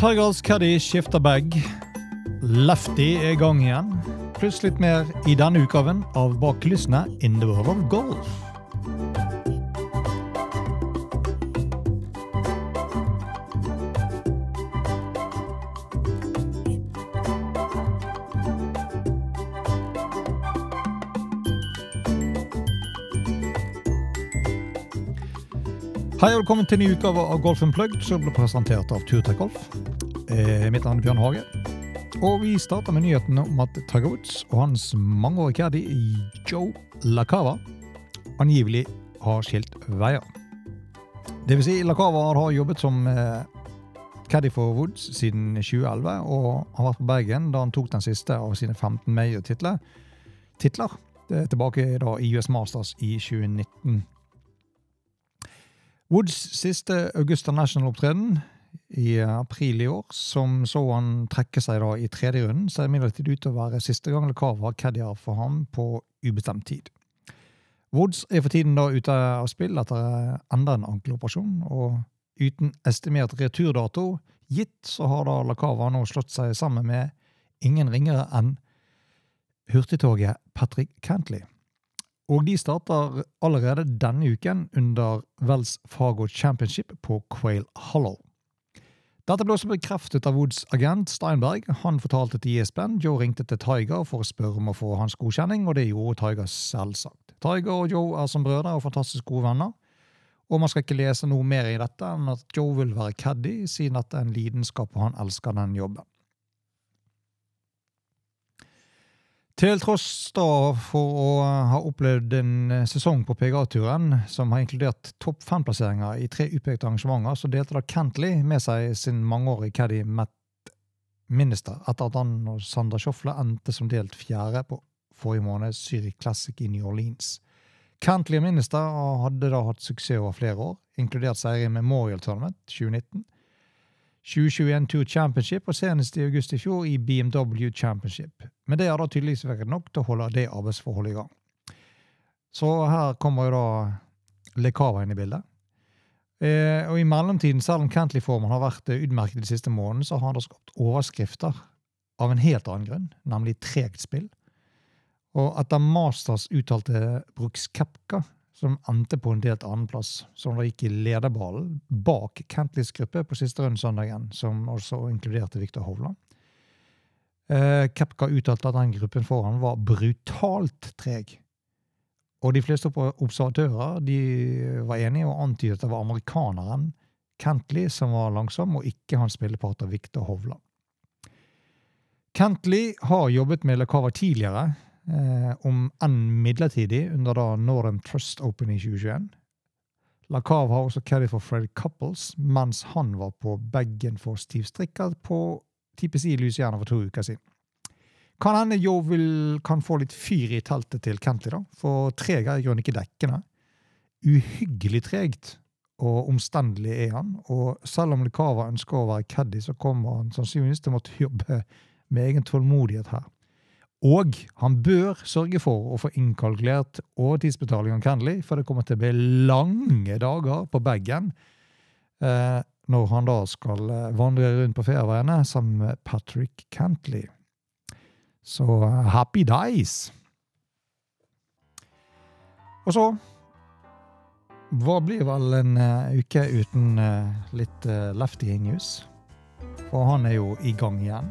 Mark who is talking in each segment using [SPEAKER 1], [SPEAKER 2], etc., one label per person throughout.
[SPEAKER 1] Tigers Caddy skifter bag. Lefty er i gang igjen. Pluss litt mer i denne utgaven av Bak kulissene in the world of golf. Hei og velkommen til en ny utgave av Golf Unplugged, som ble presentert av Turtech Golf. Eh, mitt navn er Bjørn Hage. Og vi starter med nyheten om at Tiger Woods og hans mangeårige caddy Joe Lacava angivelig har skilt veier. Det vil si, Lacava har jobbet som eh, caddy for Woods siden 2011, og har vært på Bergen da han tok den siste av sine 15 major-titler. Titler. Det er tilbake da i US Masters i 2019. Woods siste Augusta National-opptreden i april i år, som så han trekke seg da i tredje runden, ser imidlertid ut til å være siste gang Lekava har caddier for ham på ubestemt tid. Woods er for tiden da ute av spill etter enda en ankeloperasjon, og uten estimert returdato gitt, så har da Lakava nå slått seg sammen med ingen ringere enn hurtigtoget Patrick Cantley. Og de starter allerede denne uken under Wells Fargo Championship på Quail Hollow. Dette ble også bekreftet av Woods agent Steinberg. Han fortalte til ESPN Joe ringte til Tiger for å spørre om å få hans godkjenning, og det gjorde Tiger selvsagt. Tiger og Joe er som brødre og fantastisk gode venner. Og man skal ikke lese noe mer i dette enn at Joe vil være caddy, siden dette er en lidenskap og han elsker den jobben. Til tross da for å ha opplevd en sesong på PGA-turen som har inkludert topp fem-plasseringer i tre utpekte arrangementer, så delte da Kentley med seg sin mangeårige caddy Matt Minister etter at han og Sandra Schofle endte som delt fjerde på forrige måned Zürich Classic i New Orleans. Kentley og Minister hadde da hatt suksess over flere år, inkludert seier i Memorial Tournament 2019, 2021 Tour Championship og senest i august i fjor i BMW Championship. Men det har da tydeligvis vært nok til å holde det arbeidsforholdet i gang. Så her kommer jo da Lekava inn i bildet. Eh, og i mellomtiden, selv om Cantley-formen har vært utmerket de siste månedene, så har han da skapt overskrifter av en helt annen grunn, nemlig tregt spill. Og etter Masters uttalte Brooks Kepka som endte på en delt annenplass, som da gikk i lederballen bak Kentleys gruppe på siste runde søndagen, som også inkluderte Viktor Hovland. Eh, Kepka uttalte at den gruppen foran var brutalt treg. Og de fleste observatører de var enige og antydet at det var amerikaneren Kentley som var langsom, og ikke hans spillepartner Viktor Hovland. Kentley har jobbet med Lekava tidligere, eh, om enn midlertidig, under da Northern Trust Open i 2021. Lakav har også caddy for Fred Couples, mens han var på bagen for Steve Stricker på TPC i Louisiana for to uker siden. Kan hende Joe kan få litt fyr i teltet til Kentley, da, for treg er i grunnen ikke dekkende. Uhyggelig tregt og omstendelig er han, og selv om Lekava ønsker å være caddy, så kommer han sannsynligvis til å måtte jobbe med egen tålmodighet her. Og han bør sørge for å få innkalkulert tidsbetaling av Kennelly, for det kommer til å bli lange dager på bagen eh, når han da skal eh, vandre rundt på ferieveiene sammen med Patrick Cantley. Så uh, happy days! Og så Hva blir vel en uh, uke uten uh, litt lefty news? For han er jo i gang igjen.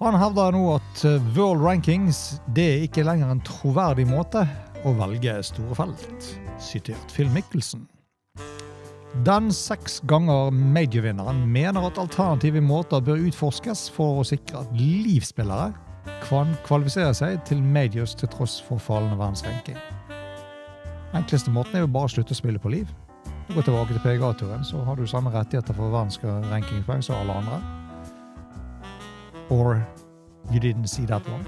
[SPEAKER 1] Han hevder nå at eh, World Rankings det er ikke lenger en troverdig måte å velge store felt, sitert Phil Mickelson. Den seks ganger major-vinneren mener at alternative måter bør utforskes for å sikre at livsspillere kan kvalifisere seg til majors til tross for fallende verdensranking. Enkleste måten er jo bare å slutte å spille på liv. Gå tilbake til PGA-turen, så har du samme rettigheter for verdensrankingspoeng som alle andre. Or you didn't see that one.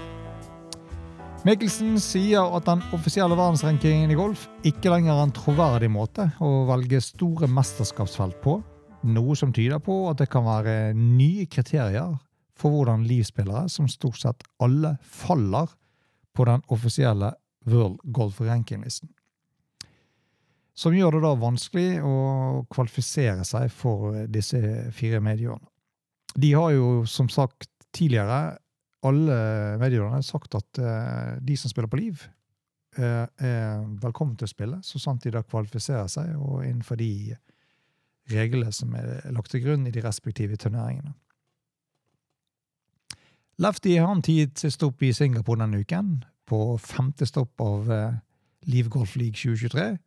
[SPEAKER 1] Mikkelsen sier at den offisielle verdensrankingen i golf ikke lenger er en troverdig måte å velge store mesterskapsfelt på, noe som tyder på at det kan være nye kriterier for hvordan livspillere, som stort sett alle faller på den offisielle World Golf Ranking-listen. som gjør det da vanskelig å kvalifisere seg for disse fire medieårene. De har jo som sagt tidligere, alle medierne sagt at eh, de som spiller på Liv, eh, er velkommen til å spille, så sant de da kvalifiserer seg og innenfor de reglene som er lagt til grunn i de respektive turneringene. Lefty har en tid til stopp i Singapore denne uken, på femte stopp av eh, Liv Golf League 2023.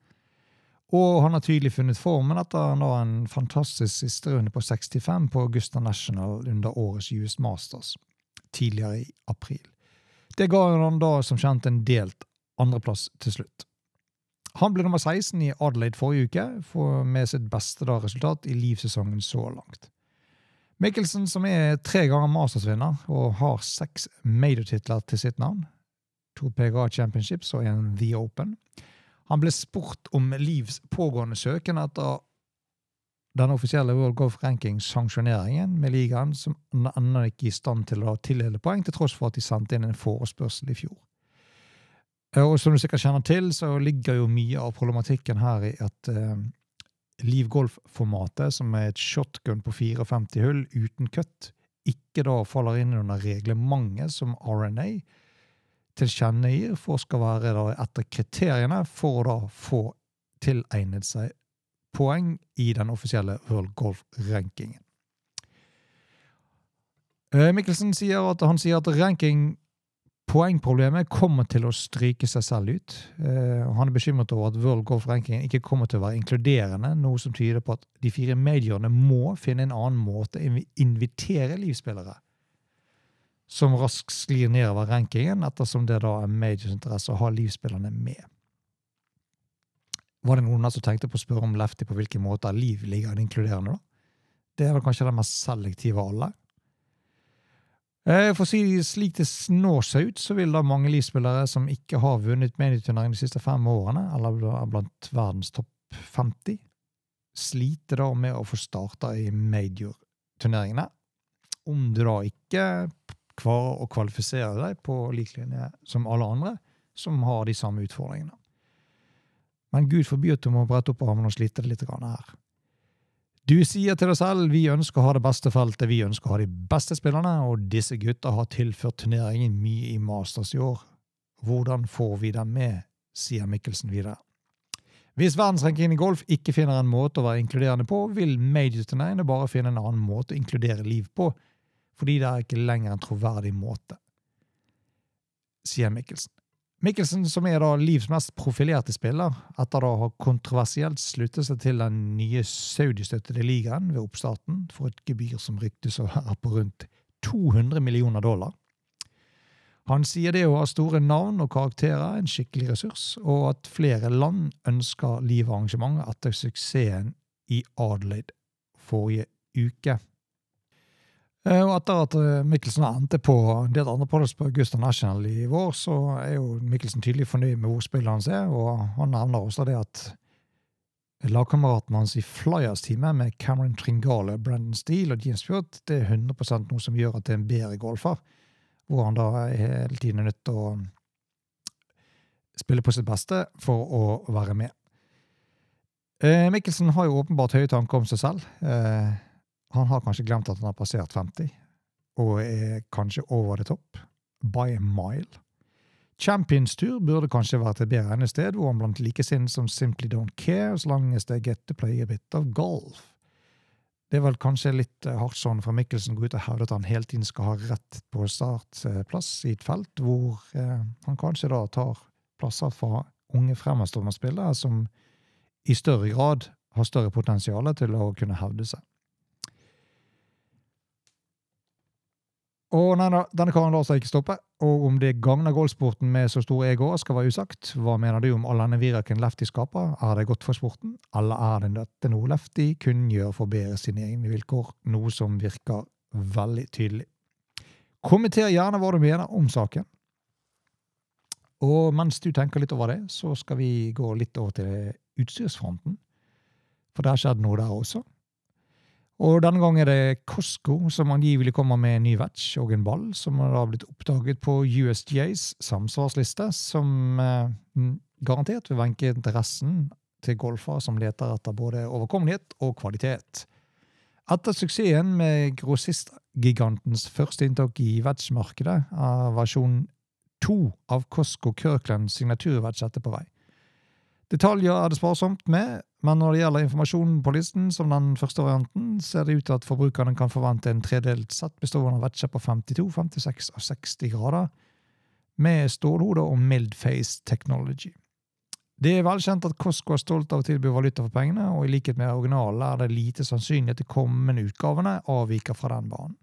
[SPEAKER 1] Og han har tydelig funnet formen etter han en fantastisk sisterunde på 65 på Augusta National under årets US Masters tidligere i april. Det ga han da som kjent en delt andreplass til slutt. Han ble nummer 16 i Adelaide forrige uke, med sitt beste da resultat i livsesongen så langt. Mikkelsen, som er tre ganger Masters-vinner og har seks major-titler til sitt navn, to PGA Championships og en The Open, han ble spurt om Livs pågående søken etter den offisielle World Golf Ranking-sanksjoneringen med ligaen, som ennå ikke i stand til å tildele poeng, til tross for at de sendte inn en forespørsel i fjor. Og som du sikkert kjenner til, så ligger jo mye av problematikken her i at eh, Liv Golf-formatet, som er et shotgun på 54 hull uten cut, ikke da faller inn under reglementet som RNA tilkjennegir for skal være etter kriteriene for å få tilegnet seg poeng i den offisielle World Golf-rankingen. Eh, Mikkelsen sier at han sier at ranking poengproblemet kommer til å stryke seg selv ut. Eh, han er bekymret over at World Golf-rankingen ikke kommer til å være inkluderende, noe som tyder på at de fire majorene må finne en annen måte å invitere livsspillere som raskt sklir nedover rankingen, ettersom det da er majors interesse å ha livspillerne med. Var det noen som tenkte på å spørre om Lefty på hvilken måte liv ligger inkluderende? da? Det er vel kanskje den mest selektive av alle. Eh, for å si slik det nå ser ut, så vil da mange livsspillere som ikke har vunnet medieturnering de siste fem årene, eller blant verdens topp 50, slite da med å få starta i major-turneringene. Om du da ikke klarer å kvalifisere deg på lik linje som alle andre som har de samme utfordringene. Men Gud forby at du må brette opp armene og slite det litt her. Du sier til deg selv vi ønsker å ha det beste feltet, vi ønsker å ha de beste spillerne, og disse gutta har tilført turneringen mye i Masters i år. Hvordan får vi dem med, sier Mikkelsen videre. Hvis verdensrankingen i golf ikke finner en måte å være inkluderende på, vil major-turneringene bare finne en annen måte å inkludere liv på, fordi det er ikke lenger en troverdig måte, sier Mikkelsen. Mikkelsen, som er da Livs mest profilerte spiller, etter å ha kontroversielt sluttet seg til den nye saudistøttede ligaen ved oppstarten for et gebyr som ryktes å være på rundt 200 millioner dollar. Han sier det å ha store navn og karakterer er en skikkelig ressurs, og at flere land ønsker livarrangementet etter suksessen i Adelaide forrige uke. Eh, og etter at eh, Mikkelsen endte på delt andre podkast på Augusta National i vår, så er jo Mikkelsen tydelig fornøyd med hvor spillet hans er, og han nevner også det at lagkameraten hans i Flyers-teamet med Cameron Tringale, Brandon Steele og James Fjord, det er 100% noe som gjør at det er en bedre golfer, hvor han da hele tiden er nødt til å spille på sitt beste for å være med. Eh, Mikkelsen har jo åpenbart høye tanker om seg selv. Han har kanskje glemt at han har passert 50, og er kanskje over the top. By a mile. Champions Tour burde kanskje vært et bedre sted, hvor han blant likesinnede som simply don't care as long as they get to play a bit of golf. Det er vel kanskje litt eh, hardt sånn fra Mikkelsen går ut og hevder at han hele tiden skal ha rett på startplass i et felt, hvor eh, han kanskje da tar plasser fra unge fremadstormende spillere som i større grad har større potensial til å kunne hevde seg. Og nei, denne karen lar seg ikke stoppe, og om det gagner golfsporten med så store egoer, skal være usagt. Hva mener du om all denne viraken Lefty skaper? Er det godt for sporten, eller er det dette noe Lefty kun gjør for å bedre sine egne vilkår, noe som virker veldig tydelig? Kommenter gjerne hva du mener om saken. Og mens du tenker litt over det, så skal vi gå litt over til utstyrsfronten. For det har skjedd noe der også. Og denne gangen er det Costco som angivelig kommer med en ny vetch og en ball, som har blitt oppdaget på USGAs samsvarsliste, som eh, garantert vil venke interessen til golfere som leter etter både overkommelighet og kvalitet. Etter suksessen med grossistgigantens første inntak i vetsjmarkedet er versjon to av Costco Kirkland signaturvetsjettet på vei. Detaljer er det sparsomt med, men når det gjelder informasjonen på listen, som den første varianten, ser det ut til at forbrukerne kan forvente en tredelt sett bestående av vetsjer på 52, 56 og 60 grader, med stålhode og mild face technology. Det er velkjent at Costco er stolt av å tilby valuta for pengene, og i likhet med originalen er det lite sannsynlig at de kommende utgavene avviker fra den banen.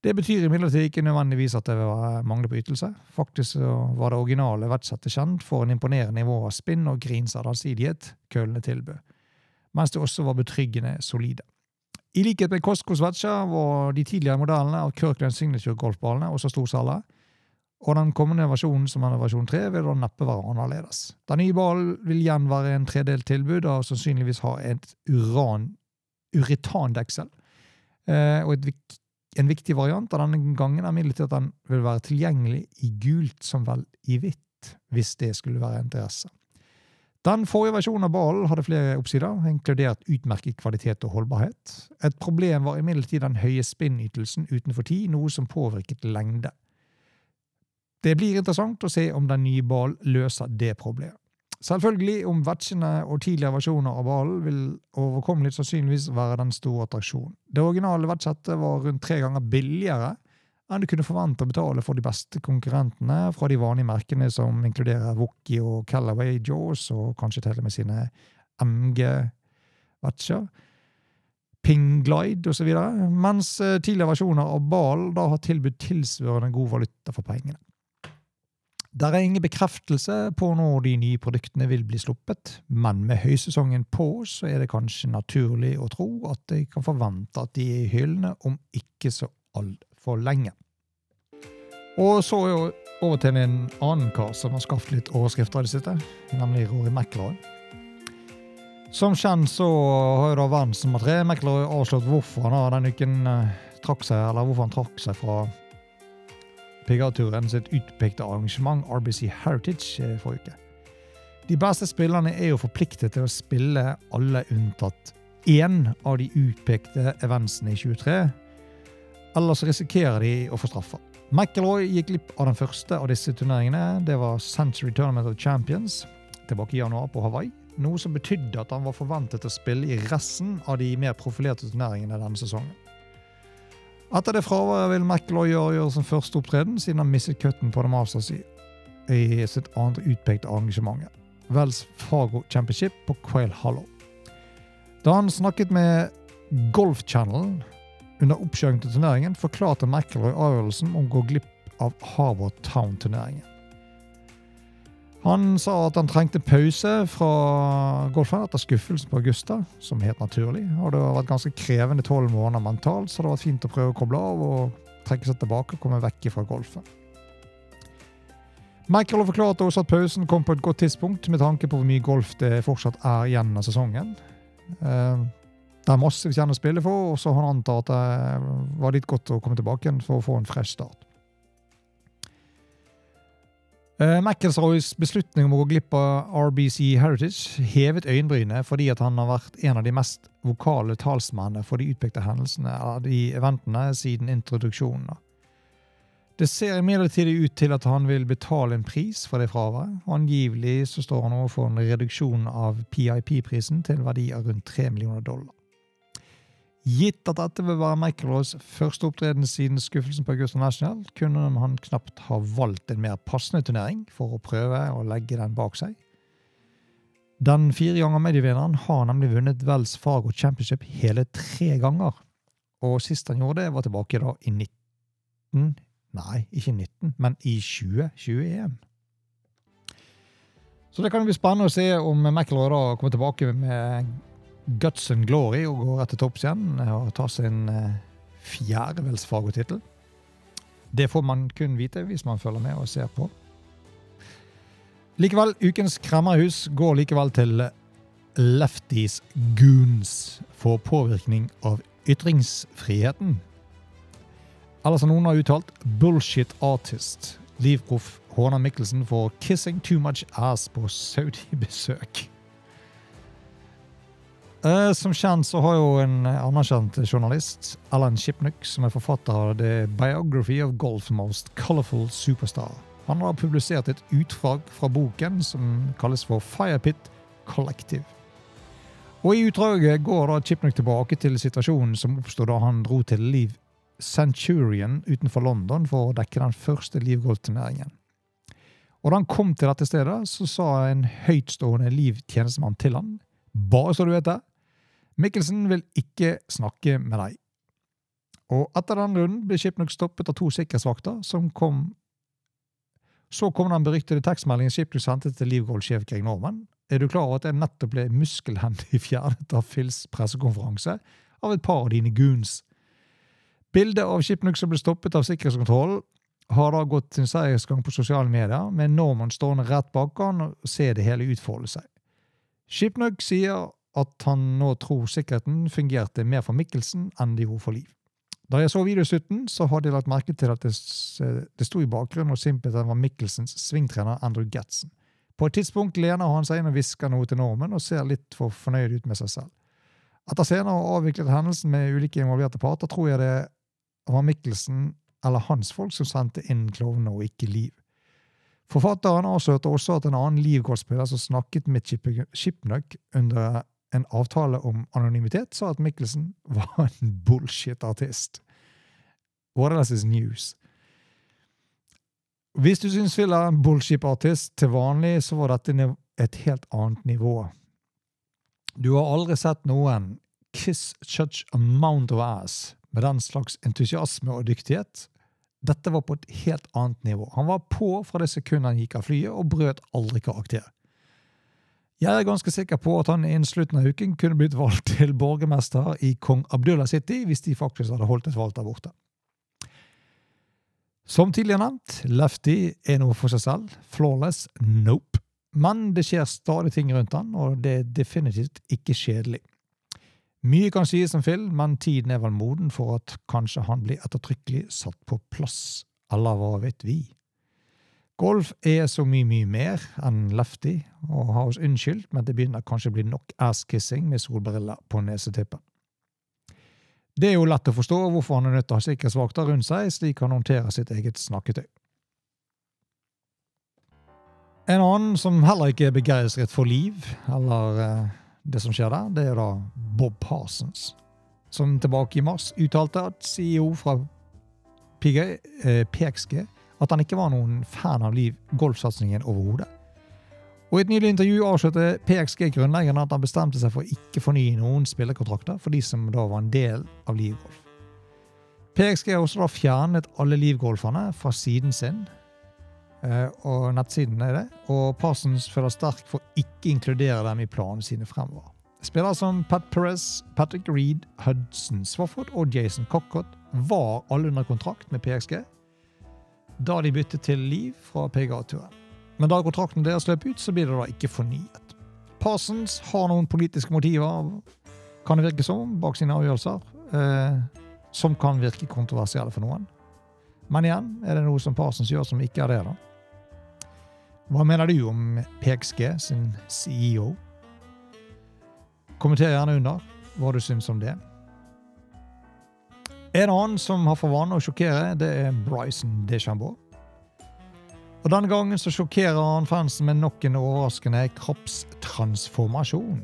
[SPEAKER 1] Det betyr imidlertid ikke nødvendigvis at det var mangel på ytelse. Faktisk var det originale verdsettet kjent for en imponerende nivå av spinn og grins av allsidighet køllene tilbød, mens det også var betryggende solide. I likhet med Costcos vetsjer var de tidligere modellene av Kirkland Signature golfballene også storsalget, og den kommende versjonen, som er versjon 3, vil da neppe være annerledes. Den nye ballen vil igjen være en tredelt tilbud og sannsynligvis ha et uran, uretandeksel eh, og et en viktig variant av denne gangen er imidlertid at den vil være tilgjengelig i gult som vel i hvitt, hvis det skulle være interesse. Den forrige versjonen av ballen hadde flere oppsider, inkludert utmerket kvalitet og holdbarhet. Et problem var imidlertid den høye spinnytelsen utenfor tid, noe som påvirket lengde. Det blir interessant å se om den nye ballen løser det problemet. Selvfølgelig, om vetsjene og tidligere versjoner av ballen vil overkommelig sannsynligvis være den store attraksjonen. Det originale vetsettet var rundt tre ganger billigere enn du kunne forvente å betale for de beste konkurrentene fra de vanlige merkene som inkluderer Wookie og Callaway Jaws, og kanskje til og med sine MG-vetsjer. Pinglide osv., mens eh, tidligere versjoner av Ball da har tilbudt tilsvarende god valuta for pengene. Der er ingen bekreftelse på når de nye produktene vil bli sluppet, men med høysesongen på så er det kanskje naturlig å tro at de kan forvente at de er i hyllene om ikke så altfor lenge. Og så er over til en annen kar som har skaffet litt overskrifter i det siste, nemlig Rory McIlroy. Som kjent så har jo da verdens nummer tre McIlroy avslått hvorfor han denne uken eh, trakk seg, eller hvorfor han trakk seg fra PGA-turen sitt utpekte arrangement RBC Heritage eh, forrige uke. De beste spillerne er jo forpliktet til å spille alle unntatt én av de utpekte eventsene i 23, ellers risikerer de å få straffer. McIlroy gikk glipp av den første av disse turneringene. Det var Century Tournament of Champions tilbake i januar på Hawaii. Noe som betydde at han var forventet å spille i resten av de mer profilerte turneringene denne sesongen. Etter det fraværet vil McIlroy gjøre sin første opptreden, siden han mistet cutten på The Masters i, i sitt andre utpekte arrangement, Wells Fargo Championship på Quail Hollow. Da han snakket med Golf Channel under oppkjøringen til turneringen, forklarte McIlroy avgjørelsen om å gå glipp av Harvard Town-turneringen. Han sa at han trengte pause fra golfen etter skuffelsen på Augusta, som helt naturlig. Og det har vært ganske krevende tolv måneder mentalt, så det har vært fint å prøve å koble av og trekke seg tilbake og komme vekk fra golfen. Michael forklarte forklart også at pausen kom på et godt tidspunkt med tanke på hvor mye golf det fortsatt er igjen av sesongen. Eh, det er masse vi kjenner å spille for, og så han antatt at det var litt godt å komme tilbake igjen for å få en fresh start. Uh, McIlroys beslutning om å gå glipp av RBC Heritage hevet øyenbrynet fordi han har vært en av de mest vokale talsmennene for de utpekte hendelsene av de eventene siden introduksjonen. Det ser imidlertid ut til at han vil betale en pris for det fraværet. Angivelig så står han overfor en reduksjon av PIP-prisen til verdi av rundt 3 millioner dollar. Gitt at dette vil være McIlroys første opptreden siden skuffelsen på Augusta National, kunne han knapt ha valgt en mer passende turnering for å prøve å legge den bak seg. Den fire ganger medievinneren har nemlig vunnet Wells Fargo Championship hele tre ganger. Og sist han gjorde det, var tilbake da i 19 Nei, ikke 19, men i 2021. Så det kan bli spennende å se om McIlroy da kommer tilbake med Guts and Glory og går etter topps igjen og tar sin eh, fjerde. Det får man kun vite hvis man følger med og ser på. Likevel, ukens kremmerhus går likevel til Lefties Goons for påvirkning av ytringsfriheten. Eller som noen har uttalt, bullshit artist. Livproff Håna Mikkelsen for 'kissing too much ass' på Saudi-besøk. Eh, som kjent så har jo en anerkjent journalist, Alan Shipnuck, som er forfatter av The Biography of Golf's Most Colorful Superstar. Han har publisert et utdrag fra boken som kalles for Firepit Collective. Og I utdraget går da Chipnuck tilbake til situasjonen som oppstod da han dro til Liv Centurion utenfor London for å dekke den første livgolfturneringen. Og Da han kom til dette stedet, så sa en høytstående livtjenestemann til han, bare så du vet det, Mikkelsen vil ikke snakke med deg. Og etter den runden ble Skipnuk stoppet av to sikkerhetsvakter, som kom Så kom den beryktede tekstmeldingen Skipnuk sendte til Livgold-sjef Greg Norman. Er du klar over at jeg nettopp ble muskelhendig fjernet av Phils pressekonferanse av et par av dine goons? Bildet av Skipnuk som ble stoppet av sikkerhetskontrollen, har da gått sin seiersgang på sosiale medier, med Norman stående rett bak han og ser det hele utfolde seg. Skipnuk sier at han nå tror sikkerheten fungerte mer for Mikkelsen enn det gjorde for Liv. Da jeg så videosutten, så hadde jeg lagt merke til at det, det sto i bakgrunnen, og simpelthen var Mikkelsens svingtrener Andrew Gatson. På et tidspunkt lener han seg inn og hvisker noe til normen og ser litt for fornøyd ut med seg selv. Etter senere å ha avviklet hendelsen med ulike involverte parter, tror jeg det var Mikkelsen eller hans folk som sendte inn klovnene, og ikke Liv. Forfatteren avslørte også at en annen Liv-golfspiller som snakket med Chipnuck under en avtale om anonymitet, sa at Mikkelsen var en bullshit-artist. What else is news? Hvis du syns Phil er en bullshit-artist til vanlig, så var dette et helt annet nivå. Du har aldri sett noen kiss such amount of ass med den slags entusiasme og dyktighet. Dette var på et helt annet nivå. Han var på fra det sekundet han gikk av flyet, og brøt aldri karakter. Jeg er ganske sikker på at han innen slutten av uken kunne blitt valgt til borgermester i kong Abdullah City hvis de faktisk hadde holdt et valg der borte. Som tidligere nevnt, Lefty er noe for seg selv. Flawless? Nope. Men det skjer stadig ting rundt han, og det er definitivt ikke kjedelig. Mye kan sies om Phil, men tiden er vel moden for at kanskje han blir ettertrykkelig satt på plass. Eller hva vet vi? Golf er så mye, mye mer enn lefty, og har oss unnskyldt, men det begynner kanskje å bli nok ass-kissing med solbriller på nesetippen. Det er jo lett å forstå hvorfor han er nødt til å ha sikkerhetsvakter rundt seg, slik han håndterer sitt eget snakketøy. En annen som heller ikke er begeistret for liv, eller eh, det som skjer der, det er da Bob Parsons, som tilbake i mars uttalte at CEO fra PG, eh, PXG at han ikke var noen fan av Liv golfsatsingen overhodet. Og I et nylig intervju avslørte PXG-grunnleggeren at han bestemte seg for å ikke fornye noen spillerkontrakter for de som da var en del av Liv Golf. PXG har også da fjernet alle Liv-golferne fra siden sin, eh, og nettsiden er det, og Parsons føler sterkt for ikke inkludere dem i planene sine fremover. Spillere som Pat Perez, Patrick Reed, Hudson Swafford og Jason Cockcott var alle under kontrakt med PXG da de byttet til Liv fra PGA-turen. Men da kontrakten deres løp ut, så blir det da ikke fornyet. Parsons har noen politiske motiver, kan det virke som, bak sine avgjørelser, eh, som kan virke kontroversielle for noen. Men igjen, er det noe som Parsons gjør som ikke er det, da? Hva mener du om PXG sin CEO? Kommenter gjerne under hva du syns om det. En annen som har for vane å sjokkere, det er Bryson DeChambeau. Og Denne gangen så sjokkerer han fansen med nok en overraskende kroppstransformasjon.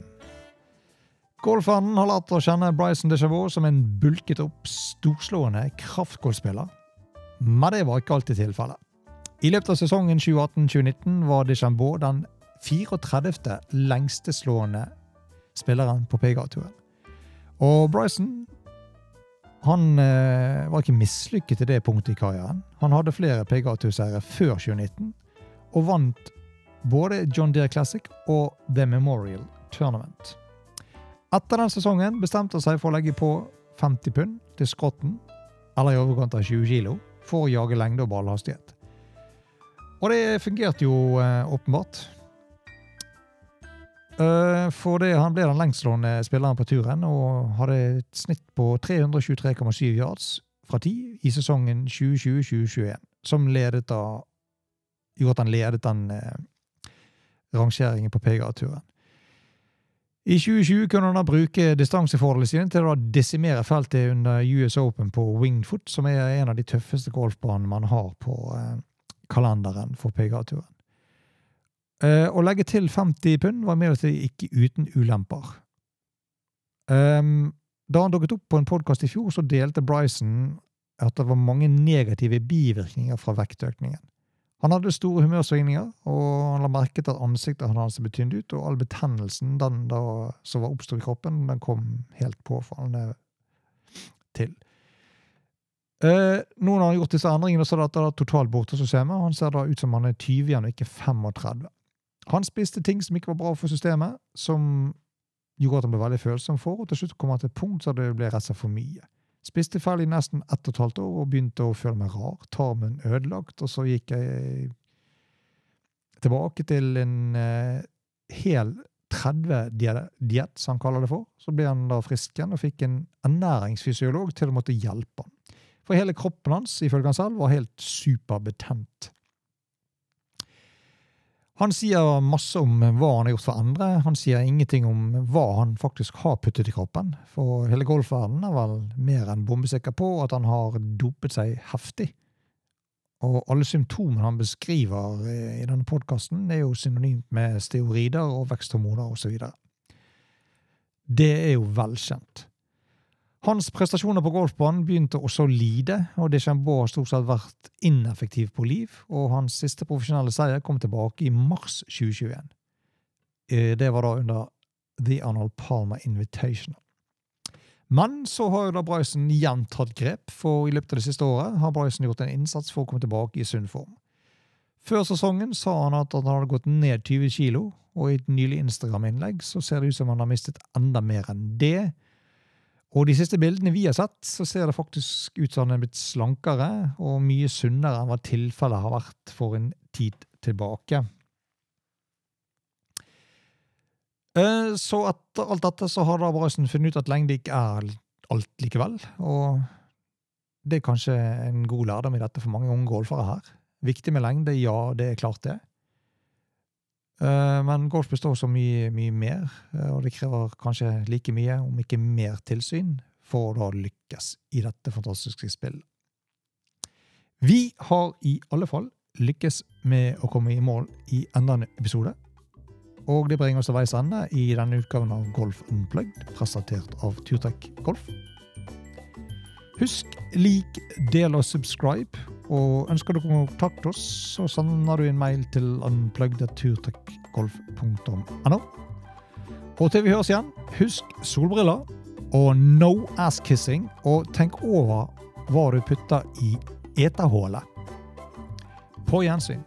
[SPEAKER 1] Golfverdenen har lært å kjenne Bryson DeChambeau som en bulket opp, storslående kraftgolfspiller. Men det var ikke alltid tilfellet. I løpet av sesongen 2018-2019 var DeChambeau den 34. lengsteslående spilleren på PGA-turen. Og Bryson han eh, var ikke mislykket til det punktet i karrieren. Han hadde flere PGA-turseiere før 2019, og vant både John Deere Classic og The Memorial Tournament. Etter den sesongen bestemte han seg for å legge på 50 pund til skrotten, eller i overkant av 20 kilo, for å jage lengde og ballhastighet. Og det fungerte jo eh, åpenbart. Uh, det, han ble den lengstslående spilleren på turen og hadde et snitt på 323,7 yards fra 10 i sesongen 2020-2021, som ledet av gjorde at han ledet den eh, rangeringen på PGA-turen. I 2020 kunne han da bruke distansefordelene sine til å desimere feltet under US Open på Wingfoot, som er en av de tøffeste golfbanene man har på eh, kalenderen for PGA-turen. Eh, å legge til 50 pund var imidlertid ikke uten ulemper. Um, da han dukket opp på en podkast i fjor, så delte Bryson at det var mange negative bivirkninger fra vektøkningen. Han hadde store humørsvingninger, og han la merke til at ansiktet hans ble tynt ut, og all betennelsen den da, som var oppstått i kroppen, den kom helt påfallende til. Eh, nå har han gjort disse endringene, så er det totalt borte hos systemet. Han ser da ut som han er 20 igjen, og ikke 35. Han spiste ting som ikke var bra for systemet, som gjorde at han ble veldig følsom for, og til slutt kom han til et punkt så det ble rett for mye. Spiste ferdig nesten ett og et halvt år og begynte å føle meg rar. Tarmen ødelagt. Og så gikk jeg tilbake til en eh, hel 30-diett, som han kaller det for. Så ble han da frisk igjen og fikk en ernæringsfysiolog til å måtte hjelpe han. For hele kroppen hans ifølge han selv, var helt superbetent. Han sier masse om hva han har gjort for andre. Han sier ingenting om hva han faktisk har puttet i kroppen. For hele golfverdenen er vel mer enn bombesikker på at han har dopet seg heftig. Og alle symptomene han beskriver i denne podkasten, er jo synonymt med steorider og veksthormoner osv. Det er jo velkjent. Hans prestasjoner på golfbanen begynte også å lide, og Deschambault har stort sett vært ineffektiv på liv, og hans siste profesjonelle seier kom tilbake i mars 2021. Eh, det var da under The Arnold Palmer Invitational. Men så har jo da Bryson igjen tatt grep, for i løpet av det siste året har Bryson gjort en innsats for å komme tilbake i sunn form. Før sesongen sa han at han hadde gått ned 20 kilo, og i et nylig Instagram-innlegg så ser det ut som han har mistet enda mer enn det, og de siste bildene vi har sett, så ser det faktisk ut som han er blitt slankere og mye sunnere enn hva tilfellet har vært for en tid tilbake. Eh, så etter alt dette så har da Bryson funnet ut at lengde ikke er alt likevel. Og det er kanskje en god lærdom i dette for mange unge golfere her. Viktig med lengde, ja, det er klart det. Eh, men golf består så mye, mye mer, eh, og det krever kanskje like mye, om ikke mer, tilsyn for å da lykkes i dette fantastiske spillet. Vi har i alle fall lykkes med å komme i mål i enda en episode. Og det bringer oss til veis ende i denne utgaven av Golf Unplugged, presentert av Turtech Golf. Husk lik, del og subscribe og ønsker du å kontakte oss, så sender du en mail til unpluggedturtechgolf.no. Og til vi høres igjen, husk solbriller og no ass-kissing, og tenk over hva du putter i etehullet. På gjensyn.